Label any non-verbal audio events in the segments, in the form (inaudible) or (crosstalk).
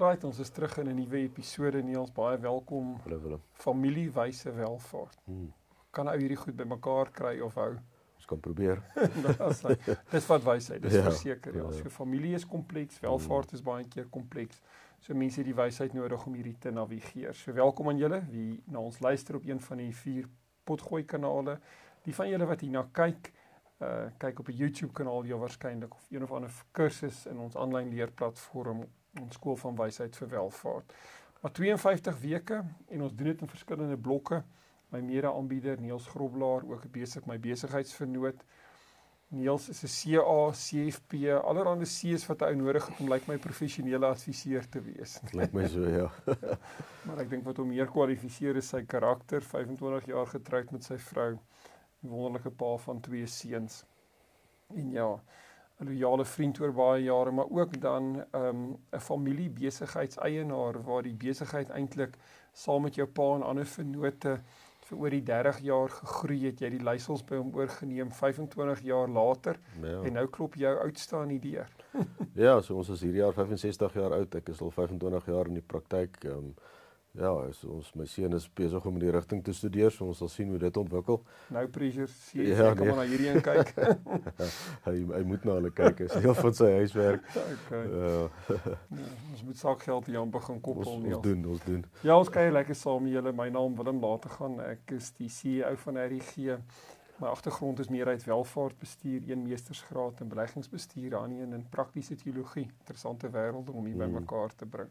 Right, ons is terug in 'n nuwe episode. Niels, baie welkom. Hallo Willem. Familiewyse welvaart. Hmm. Kan ou hierdie goed bymekaar kry of hou? Ons kan probeer. (laughs) Dis hy. Dis wat wysheid, dis Ja, verseker. Ja, ja. so familie is kompleks, welvaart is baie keer kompleks. So mense het die wysheid nodig om hierdie te navigeer. So welkom aan julle wie na ons luister op een van die vier potgooi kanale. Die van julle wat hierna kyk, uh kyk op 'n YouTube kanaal jou waarskynlik of een of ander kursus in ons aanlyn leerplatform ons skool van wysheid vir welvaart. Maar 52 weke en ons doen dit in verskillende blokke. My mede-aanbieder Niels Groblaar ook besig my besigheidsvernoot. Niels is 'n CA, CFP, allerlei C's wat hy nodig het om lyk my professionele adviseur te wees. Lyk my so ja. (laughs) Maar ek dink wat hom meer kwalifiseer is sy karakter, 25 jaar getroud met sy vrou, 'n wonderlike pa van twee seuns. En ja, 'n loyale vriend oor baie jare, maar ook dan 'n um, 'n familiebesigheidseienaar waar die besigheid eintlik saam met jou pa en ander vennote vir oor die 30 jaar gegroei het. Jy het die leiersels by hom oorgeneem 25 jaar later Ja. en nou klop jou oudste aan die deur. (laughs) Ja, so ons is hierdie jaar 65 jaar oud. Ek is al 25 jaar in die praktyk. Ehm um, ja, is ons my seun is besig om in die rigting te studeer, so ons sal sien hoe dit ontwikkel. Nou pressure, jy Ja, ja, kom nee. maar na hierdie een kyk. (laughs) hy hy moet na hulle kyk. Is deel van sy huiswerk. (laughs) okay. Ja, (laughs) Ja, ons moet sakgeld hier aan begin koppel ons ons doen, ons doen. Ja, ons kuier lekker saam met julle. My naam Willem later gaan. Ek is die CEO van RGG. My agtergrond is meer uit welvaartbestuur, een meestersgraad in beleggingsbestuur, aan een in praktiese teologie. Interessante wêrelde om hier Mm. bymekaar te bring.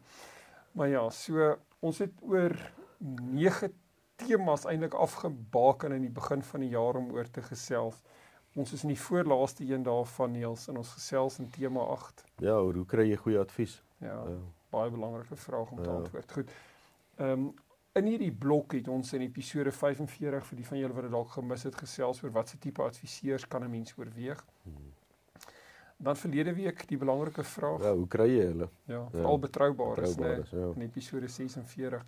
Maar ja, so ons het oor 9 temas eintlik afgebaken in die begin van die jaar om oor te gesels. Ons is in die voorlaaste een daarvan Niels en ons gesels in tema 8. Ja, hoe, kry jy goeie advies? Ja. Ja. baie belangrike vraag om te Ja. antwoord. Goed. Ehm um, in hierdie blok het ons in episode 45 vir die van julle wat dit dalk gemis het gesels oor watse tipe adviseurs kan 'n mens oorweeg. Hmm. Dan verlede week die belangrike vraag, Ja, hoe kry jy hulle? ja, ja, veral betroubaar is, Betroubaar is, ja. in episode 46.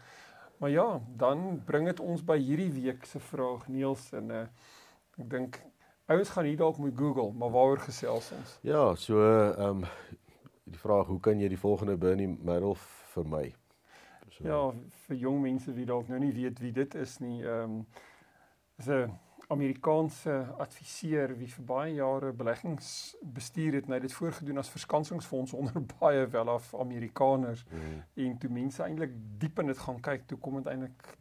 Maar ja, dan bring dit ons by hierdie week se vraag Niels en uh, ek dink ouens gaan hier dalk moet Google, maar waaroor gesels ons? Ja, so ehm um, die vraag hoe kan jy die volgende Bernie Madoff vermy? So, Ja, vir jong mense wie dalk nou nie weet wie dit is nie, ehm um, is 'n Amerikaanse adviseur wie vir baie jare beleggings bestuur het. Hy het dit voorgedoen as verskansingsfonds onder (laughs) baie welaf Amerikaners Mm, en toe mense eintlik diep in dit gaan kyk, toe kom dit eintlik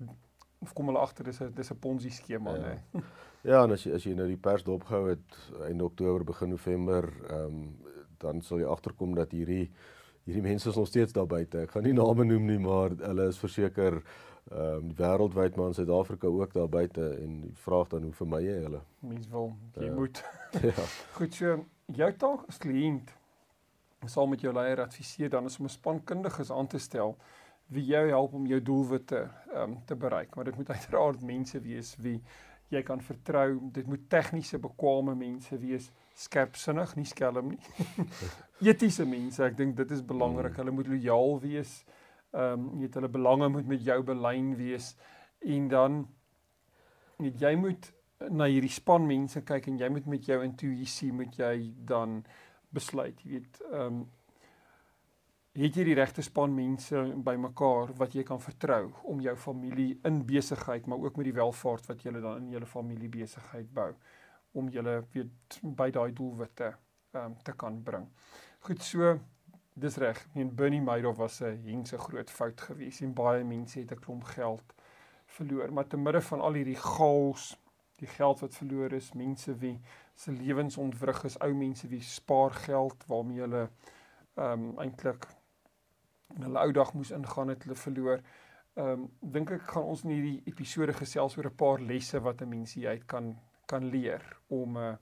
of kom hulle agter dis 'n dis 'n Ponzi skema, Ja. nee. (laughs) Ja, en as jy as jy nou die pers dopgehou het einde Oktober begin November, ehm um, dan sal jy agterkom dat hierdie hierdie mense is nog steeds daar buite. Ek gaan nie name noem nie, maar hulle is verseker ehm um, wêreldwyd maar in Suid-Afrika ook daar buite en die vraag dan hoe vermy jy hulle? Mens wil jy Ja. moet (laughs) ja. Goed, so jou taak as kliënt sal met jou leier adviseer dan is om 'n span kundiges aan te stel wie jou help om jou doelwitte um, te bereik. Maar dit moet uiteraard mense wees wie jy kan vertrou. Dit moet tegniese bekwame mense wees, skerpsinnig, nie skelm nie. (laughs) Etiese mense, ek dink dit is belangrik. Mm. Hulle moet lojaal wees. Ehm um, jy weet hulle belange moet met jou belyn wees en dan weet jy moet na hierdie span mense kyk en jy moet met jou intuïsie moet jy dan besluit, jy weet, ehm um, het jy die regte span mense bymekaar wat jy kan vertrou om jou familie in besigheid, maar ook met die welvaart wat jy dan in jou familie besigheid bou om julle weet by daai doelwitte ehm um, te kan bring. Goed so dis reg. Meen Bernie Madoff was 'n hengse groot fout geweest en baie mense het 'n klomp geld verloor, maar te midde van al hierdie chaos die geld wat verloor is, mense wie se lewens ontwrig is, ou mense wie spaar geld waarmee hulle ehm um, eintlik in hulle ou dag moes ingaan het hulle verloor. Ehm um, dink ek gaan ons in hierdie episode gesels oor 'n paar lesse wat 'n mens hier uit kan kan leer om 'n uh,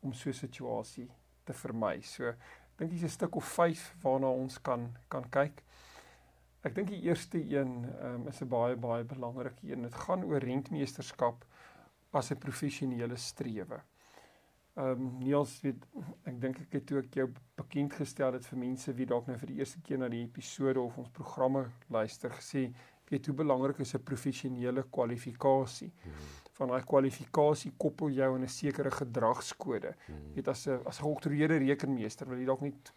om so 'n situasie te vermy. So dink dis 'n stuk of 5 waarna ons kan kan kyk. Ek dink die eerste een um, is 'n baie baie belangrike een. Dit gaan oor rentmeesterskap as 'n professionele strewe. Ehm um, Niels weet ek dink ek het toe ek jou bekend gestel het vir mense wie dalk nou vir die eerste keer na die episode of ons programme luister gesê weet hoe belangrik is 'n professionele kwalifikasie. Hmm. Van daai kwalifikasie koppel jou aan 'n sekere gedragskode. Hmm. Weet as 'n as 'n geoktreerde rekenmeester wil jy dalk net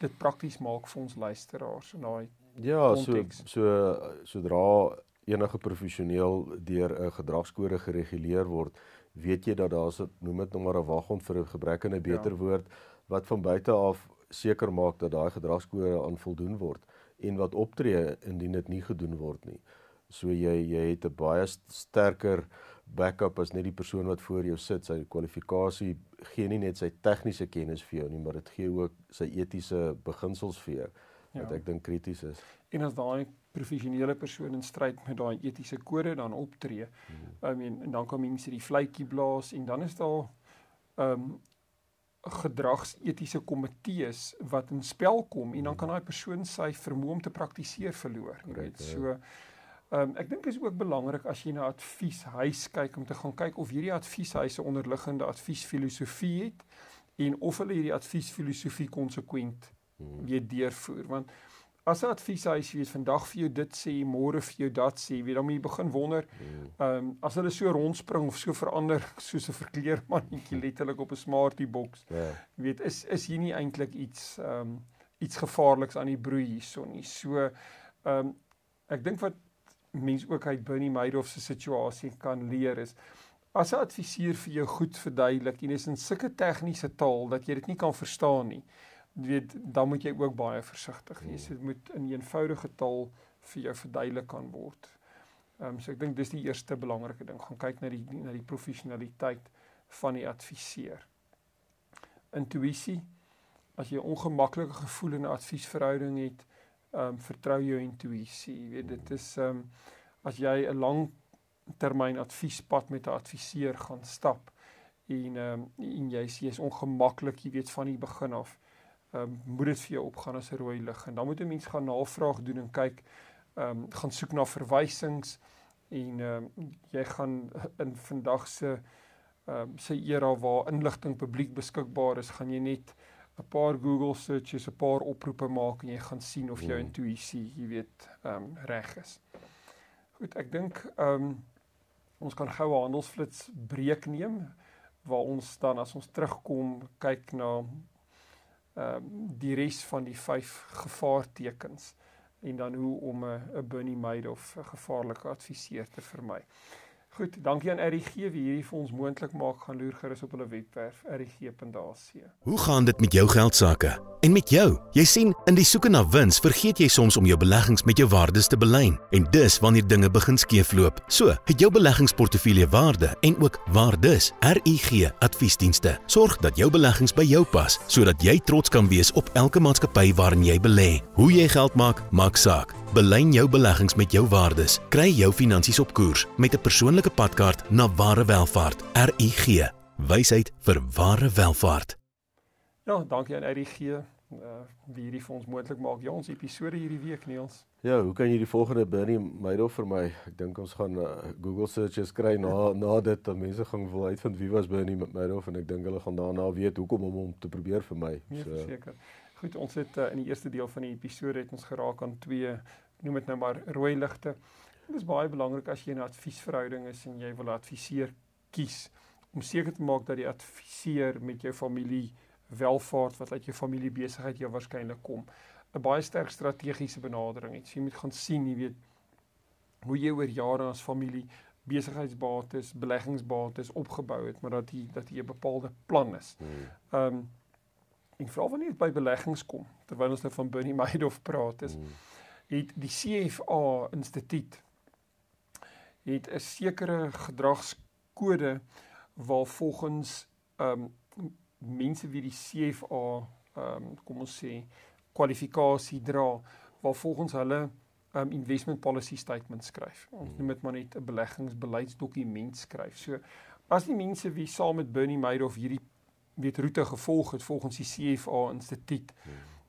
dit prakties maak vir ons luisteraars en daai Ja, context. so so sodra enige professioneel deur 'n gedragskode gereguleer word, weet jy dat daar's 'n noem dit nog maar 'n waghond vir 'n gebrek aan 'n beter ja. woord wat van buite af seker maak dat daai gedragskode aan voldoen word en wat optree indien dit nie gedoen word nie. So jy jy het 'n baie sterker backup as net die persoon wat voor jou sit. Sy kwalifikasie gee nie net sy tegniese kennis vir jou nie, maar dit gee ook sy etiese beginsels vir jou ja. wat ek dink krities is. En as daai professionele persoon in stryd met daai etiese kode dan optree. Hmm. I mean, en dan kom mense die vletjie blaas en dan is daar ehm um, gedragsetiese komitees wat in spel kom en dan kan daai persoon sy vermoë om te praktiseer verloor, jy weet. So ehm um, ek dink dit is ook belangrik as jy na advieshuis kyk om te gaan kyk of hierdie advieshuise onderliggende adviesfilosofie het en of hulle hierdie adviesfilosofie konsekwent hmm. weer deurvoer want as 'n advieshuis weet vandag vir jou dit sê, môre vir jou dat sê, weet dan moet jy begin wonder. Hmm. Ehm um, as hulle so rondspring of so verander (laughs) soos 'n verkleermannetjie letterlik op 'n smartie boks. Ja. Jy weet is is hier nie eintlik iets ehm um, iets gevaarliks aan die broei hierson nie. So ehm um, ek dink wat mense ook uit Bernie Madoff se situasie kan leer is as 'n adviseur vir jou goed verduidelik en is in sulke tegniese taal dat jy dit nie kan verstaan nie weet dan moet jy ook baie versigtig wees. Dit moet in eenvoudige taal vir jou verduidelik kan word. Ehm um, so ek dink dis die eerste belangrike ding. Gaan kyk na die na die professionaliteit van die adviseur. Intuïsie. As jy 'n ongemaklike gevoel in 'n adviesverhouding het, ehm um, vertrou jou intuïsie. Jy weet dit is ehm um, as jy 'n lang termyn adviespad met 'n adviseur gaan stap en ehm um, en jy is ongemaklik, jy weet van die begin af ehm um, moet dit vir jou opgaan as 'n rooi lig en dan moet 'n mens gaan navraag doen en kyk ehm um, gaan soek na verwysings en ehm um, jy gaan (laughs) in vandag se ehm um, se era waar inligting publiek beskikbaar is, gaan jy net 'n paar Google searches, 'n paar oproepe maak en jy gaan sien of jou hmm. intuïsie, jy weet, ehm um, reg is. Goed, ek dink ehm um, ons kan gou 'n handelsflits breek neem waar ons dan as ons terugkom kyk na ehm uh, die res van die vyf gevaartekens en dan hoe om 'n 'n Bernie Madoff 'n gevaarlike adviseur te vermy. Goed, dankie aan RGG wie hierdie vir ons moontlik maak. Gaan loer gerus op hulle webwerf rgg.ac. Hoe gaan dit met jou geld sake? En met jou? Jy sien, in die soeke na wins, vergeet jy soms om jou beleggings met jou waardes te belyn. En dis wanneer dinge begin skeefloop. So, het jou beleggingsportefeulje waarde en ook waardes. RGG Adviesdienste sorg dat jou beleggings by jou pas, sodat jy trots kan wees op elke maatskappy waarin jy belê. Hoe jy geld maak, maak saak. Belyn jou beleggings met jou waardes. Kry jou finansies op koers met 'n persoonlike padkaart na ware welvaart. RUG. Wysheid vir ware welvaart. Ja, dankie aan RUG uh wie hierdie vir ons moontlik maak. Ja, ons episode hierdie week, Niels. Ja, hoe kan jy die volgende Bernie Madoff vir my? Ek dink ons gaan uh, Google searches kry na na dit dat mense gaan wil uitvind wie was Bernie Madoff en ek dink hulle gaan daarna weet hoekom om hom te probeer vir my. Nee, so seker. Goed, ons het uh, in die eerste deel van die episode het ons geraak aan twee noem dit nou maar rooi ligte. Dit is baie belangrik as jy 'n adviesverhouding is en jy wil 'n adviseur kies om seker te maak dat die adviseur met jou familie welvaart wat uit jou familie besigheid jou waarskynlik kom, 'n baie sterk strategiese benadering het. Jy moet gaan sien, jy weet hoe jy oor jare as familie besigheidsbates, beleggingsbates opgebou het, maar dat jy dat jy 'n bepaalde plan is. Hmm. Ehm um, En veral wanneer dit by beleggings kom, terwyl ons nou van Bernie Madoff praat, is mm. het die CFA instituut het 'n sekere gedragskode waar volgens ehm um, mense wie die CFA ehm um, kom ons sê kwalifikasie dra waar volgens hulle um, investment policy statement skryf. Ons mm. noem dit maar net 'n beleggingsbeleidsdokument skryf. So as die mense wie saam met Bernie Madoff hierdie weet roete gevolg het volgens die CFA instituut.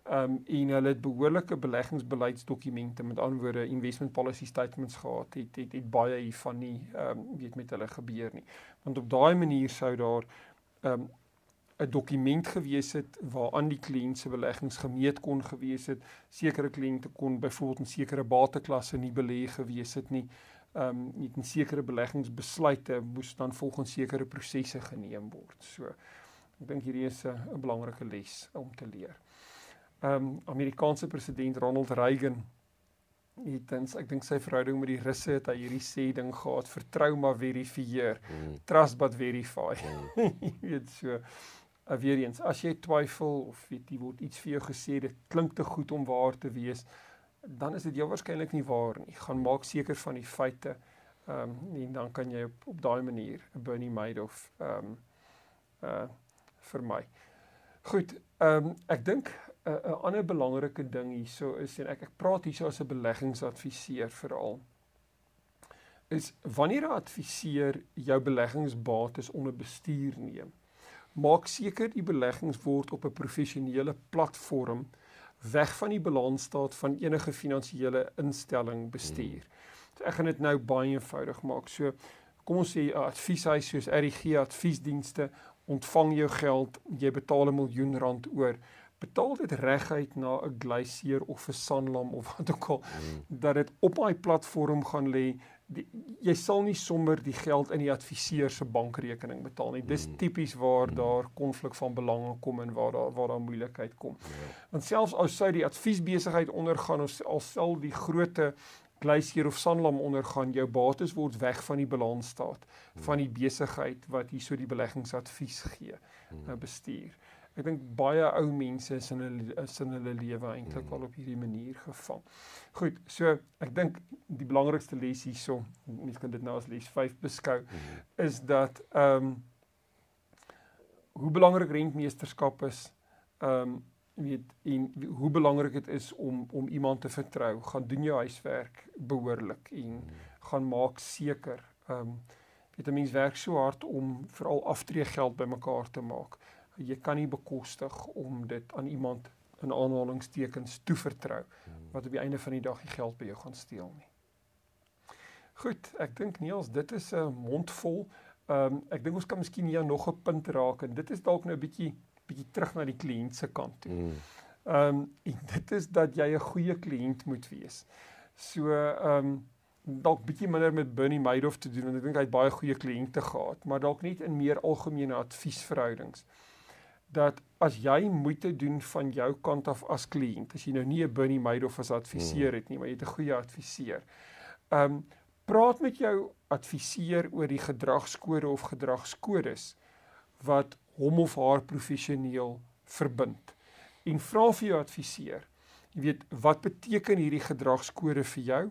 Ehm um, en hulle het behoorlike beleggingsbeleidsdokumente met ander woorde investment policy statements gehad. Het het, het baie hiervan nie ehm um, weet met hulle gebeur nie. Want op daai manier sou daar ehm um, 'n dokument gewees het waaraan die kliënt se beleggings gemeet kon gewees het. Sekere kliënte kon byvoorbeeld in sekere bateklasse nie belê gewees het nie. Ehm um, met 'n sekere beleggingsbesluite moes dan volgens sekere prosesse geneem word. So ek dink hierdie is 'n belangrike les om te leer ehm um, Amerikaanse president Ronald Reagan het tens ek dink sy verhouding met die Russe het hy hierdie sê ding gehad vertrou maar verifieer mm. trust but verify mm. (laughs) jy weet so uh, weer eens as jy twyfel of weet jy word iets vir jou gesê dit klink te goed om waar te wees dan is dit jou waarskynlik nie waar nie gaan maak seker van die feite ehm um, en dan kan jy op, op daai manier 'n Bernie Madoff ehm um, uh vir my goed ehm um, ek dink 'n ander belangrike ding hierso is en ek ek praat hierso as 'n beleggingsadviseur veral is wanneer 'n adviseur jou beleggingsbates onder bestuur neem maak seker die beleggings word op 'n professionele platform weg van die balansstaat van enige finansiële instelling bestuur. So ek gaan dit nou baie eenvoudig maak. So kom ons sê 'n advieshuis soos RGG adviesdienste ontvang jou geld, jy betaal 'n miljoen rand oor betaal dit reguit na 'n Glacier of 'n Sanlam of wat ook al mm. dat dit op daai platform gaan lê jy sal nie sommer die geld in die adviseur se bankrekening betaal nie dis mm. tipies waar mm. daar konflik van belange kom en waar daar waar daar moeilikheid kom ja. want selfs as sou die adviesbesigheid ondergaan of al sal die grootte Glacier of Sanlam ondergaan jou bates word weg van die balansstaat mm. van die besigheid wat hierso die beleggingsadvies gee. Nou bestuur Ek dink baie ou mense is in hulle is in hulle lewe eintlik mm. al op hierdie manier gevang. Goed, so ek dink die belangrikste les hierso, mense kan dit nou as les 5 beskou, is dat ehm um, hoe belangrik rentmeesterskap is, ehm um, weet en hoe belangrik dit is om om iemand te vertrou. Gaan doen jou huiswerk behoorlik en mm. gaan maak seker ehm um, weet 'n mens werk so hard om veral aftreegeld bymekaar te maak jy kan nie bekostig om dit aan iemand in aanhalingstekens toevertrou wat op die einde van die dag die geld by jou gaan steel nie. Goed, ek dink Niels, dit is 'n mondvol. Ehm um, ek dink ons kan miskien hier nog 'n punt raak en dit is dalk nou 'n bietjie bietjie terug na die kliënt se kant toe. Mm. Ehm um, en dit is dat jy 'n goeie kliënt moet wees. So ehm um, dalk bietjie minder met Bernie Madoff te doen want ek dink hy het baie goeie kliënte gehad, maar dalk nie in meer algemene adviesverhoudings dat as jy moeite doen van jou kant af as kliënt, as jy nou nie 'n Bernie Madoff as adviseur het nie, maar jy het 'n goeie adviseur. Um praat met jou adviseur oor die gedragskode of gedragskodes wat hom of haar professioneel verbind. En vra vir jou adviseur, jy weet, wat beteken hierdie gedragskode vir jou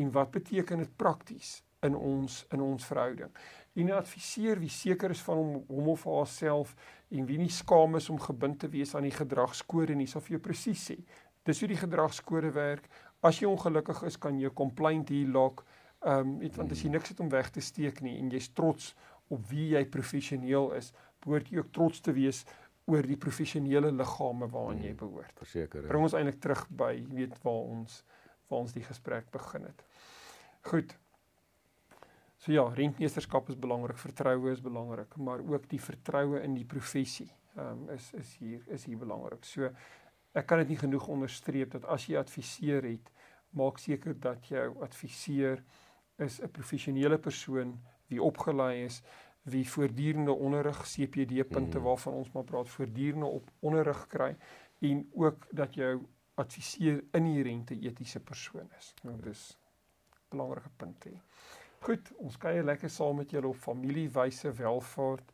en wat beteken dit prakties in ons in ons verhouding? En 'n adviseur wie seker is van hom hom of haarself en wie nie skaam is om gebind te wees aan die gedragskode nie, sal vir jou presies sê. Dis hoe die gedragskode werk. As jy ongelukkig is, kan jy 'n complaint hier log. Ehm um, want as jy niks het om weg te steek nie en jy's trots op wie jy professioneel is, behoort jy ook trots te wees oor die professionele liggame waaraan jy behoort. Verseker. Bring ons eintlik terug by weet waar ons waar ons die gesprek begin het. Goed. So ja, rentmeesterskap is belangrik, vertroue is belangrik, maar ook die vertroue in die professie um, is is hier is hier belangrik. So ek kan dit nie genoeg onderstreep dat as jy adviseer het, maak seker dat jou adviseur is 'n professionele persoon wie opgelei is, wie voortdurende onderrig CPD punte mm. waarvan ons maar praat, voortdurende op onderrig kry en ook dat jou adviseur inherente etiese persoon is. Nou dis belangrike punt hier. Goed, ons kuier lekker saam met julle op familiewyse welvaart.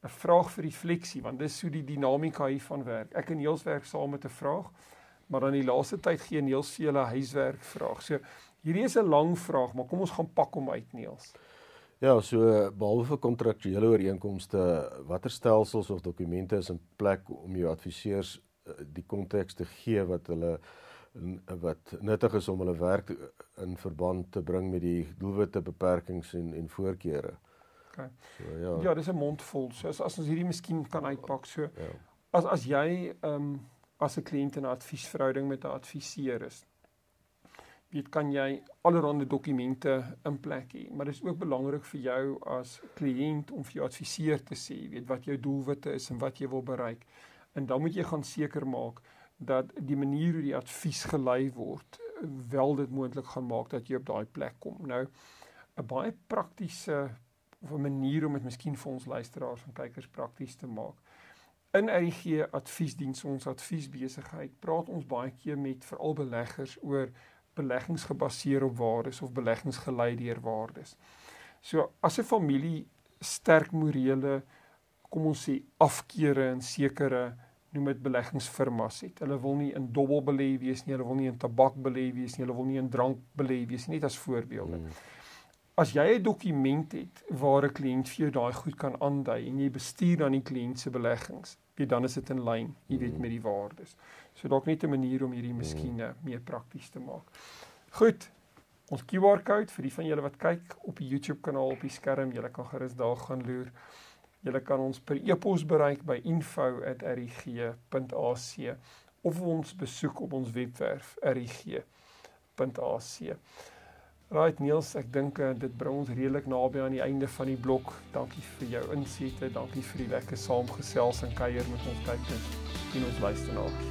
'n Vraag vir refleksie want dis hoe die dinamika hiervan werk. Ek en Niels werk saam met 'n vraag, maar dan die laaste tyd gee Niels vir julle huiswerk vraag. So hierdie is 'n lang vraag, maar kom ons gaan pak hom uit Niels. Ja, so behalwe vir kontraktuele ooreenkomste, watter stelsels of dokumente is in plek om jou adviseurs eh, die konteks te gee wat hulle wat nuttig is om hulle werk in verband te bring met die doelwitte beperkings en en voorkeure. OK. So ja. Ja, dis 'n mond vol. So as as ons hierdie miskien kan uitpak so. Ja. As as jy ehm um, as 'n kliënt in 'n adviesverhouding met 'n adviseur is. Weet kan jy allerlei dokumente in plek hê, maar dit is ook belangrik vir jou as kliënt om vir jou adviseur te sê, weet wat jou doelwitte is en wat jy wil bereik. En dan moet jy gaan seker maak dat die manier hoe die advies gelei word wel dit moontlik gaan maak dat jy op daai plek kom. Nou 'n baie praktiese of 'n manier om dit miskien vir ons luisteraars en kykers prakties te maak. In RG adviesdiens ons adviesbesigheid praat ons baie keer met veral beleggers oor beleggings gebaseer op waardes of beleggings gelei deur waardes. So as 'n familie sterk morele kom ons sê afkeure en sekere noem dit beleggingsfirmas het. Hulle wil nie in dobbel belê wees nie, hulle wil nie in tabak belê wees nie, hulle wil nie in drank belê wees nie, net as voorbeelde. Hmm. As jy 'n dokument het waar 'n kliënt vir jou daai goed kan aandui en jy bestuur dan die kliënt se beleggings, weet dan is dit in lyn, jy weet met die waardes. So dalk net 'n manier om hierdie miskien eh, meer prakties te maak. Goed. Ons QR code vir die van julle wat kyk op die YouTube kanaal op die skerm, julle kan gerus daar gaan loer. Julle kan ons per e-pos bereik by info@rig.ac of ons besoek op ons webwerf rig.ac. Right Niels, ek dink uh, dit bring ons redelik naby aan die einde van die blok. Dankie vir jou insette, dankie vir die lekker saamgesels en kuier met ons kykers en ons luisteraars.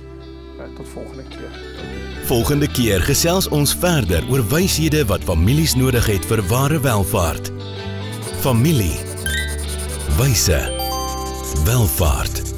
Uh, tot volgende keer. Dankie. Volgende keer gesels ons verder oor wyshede wat families nodig het vir ware welvaart. Familie. Wyse. Welvaart.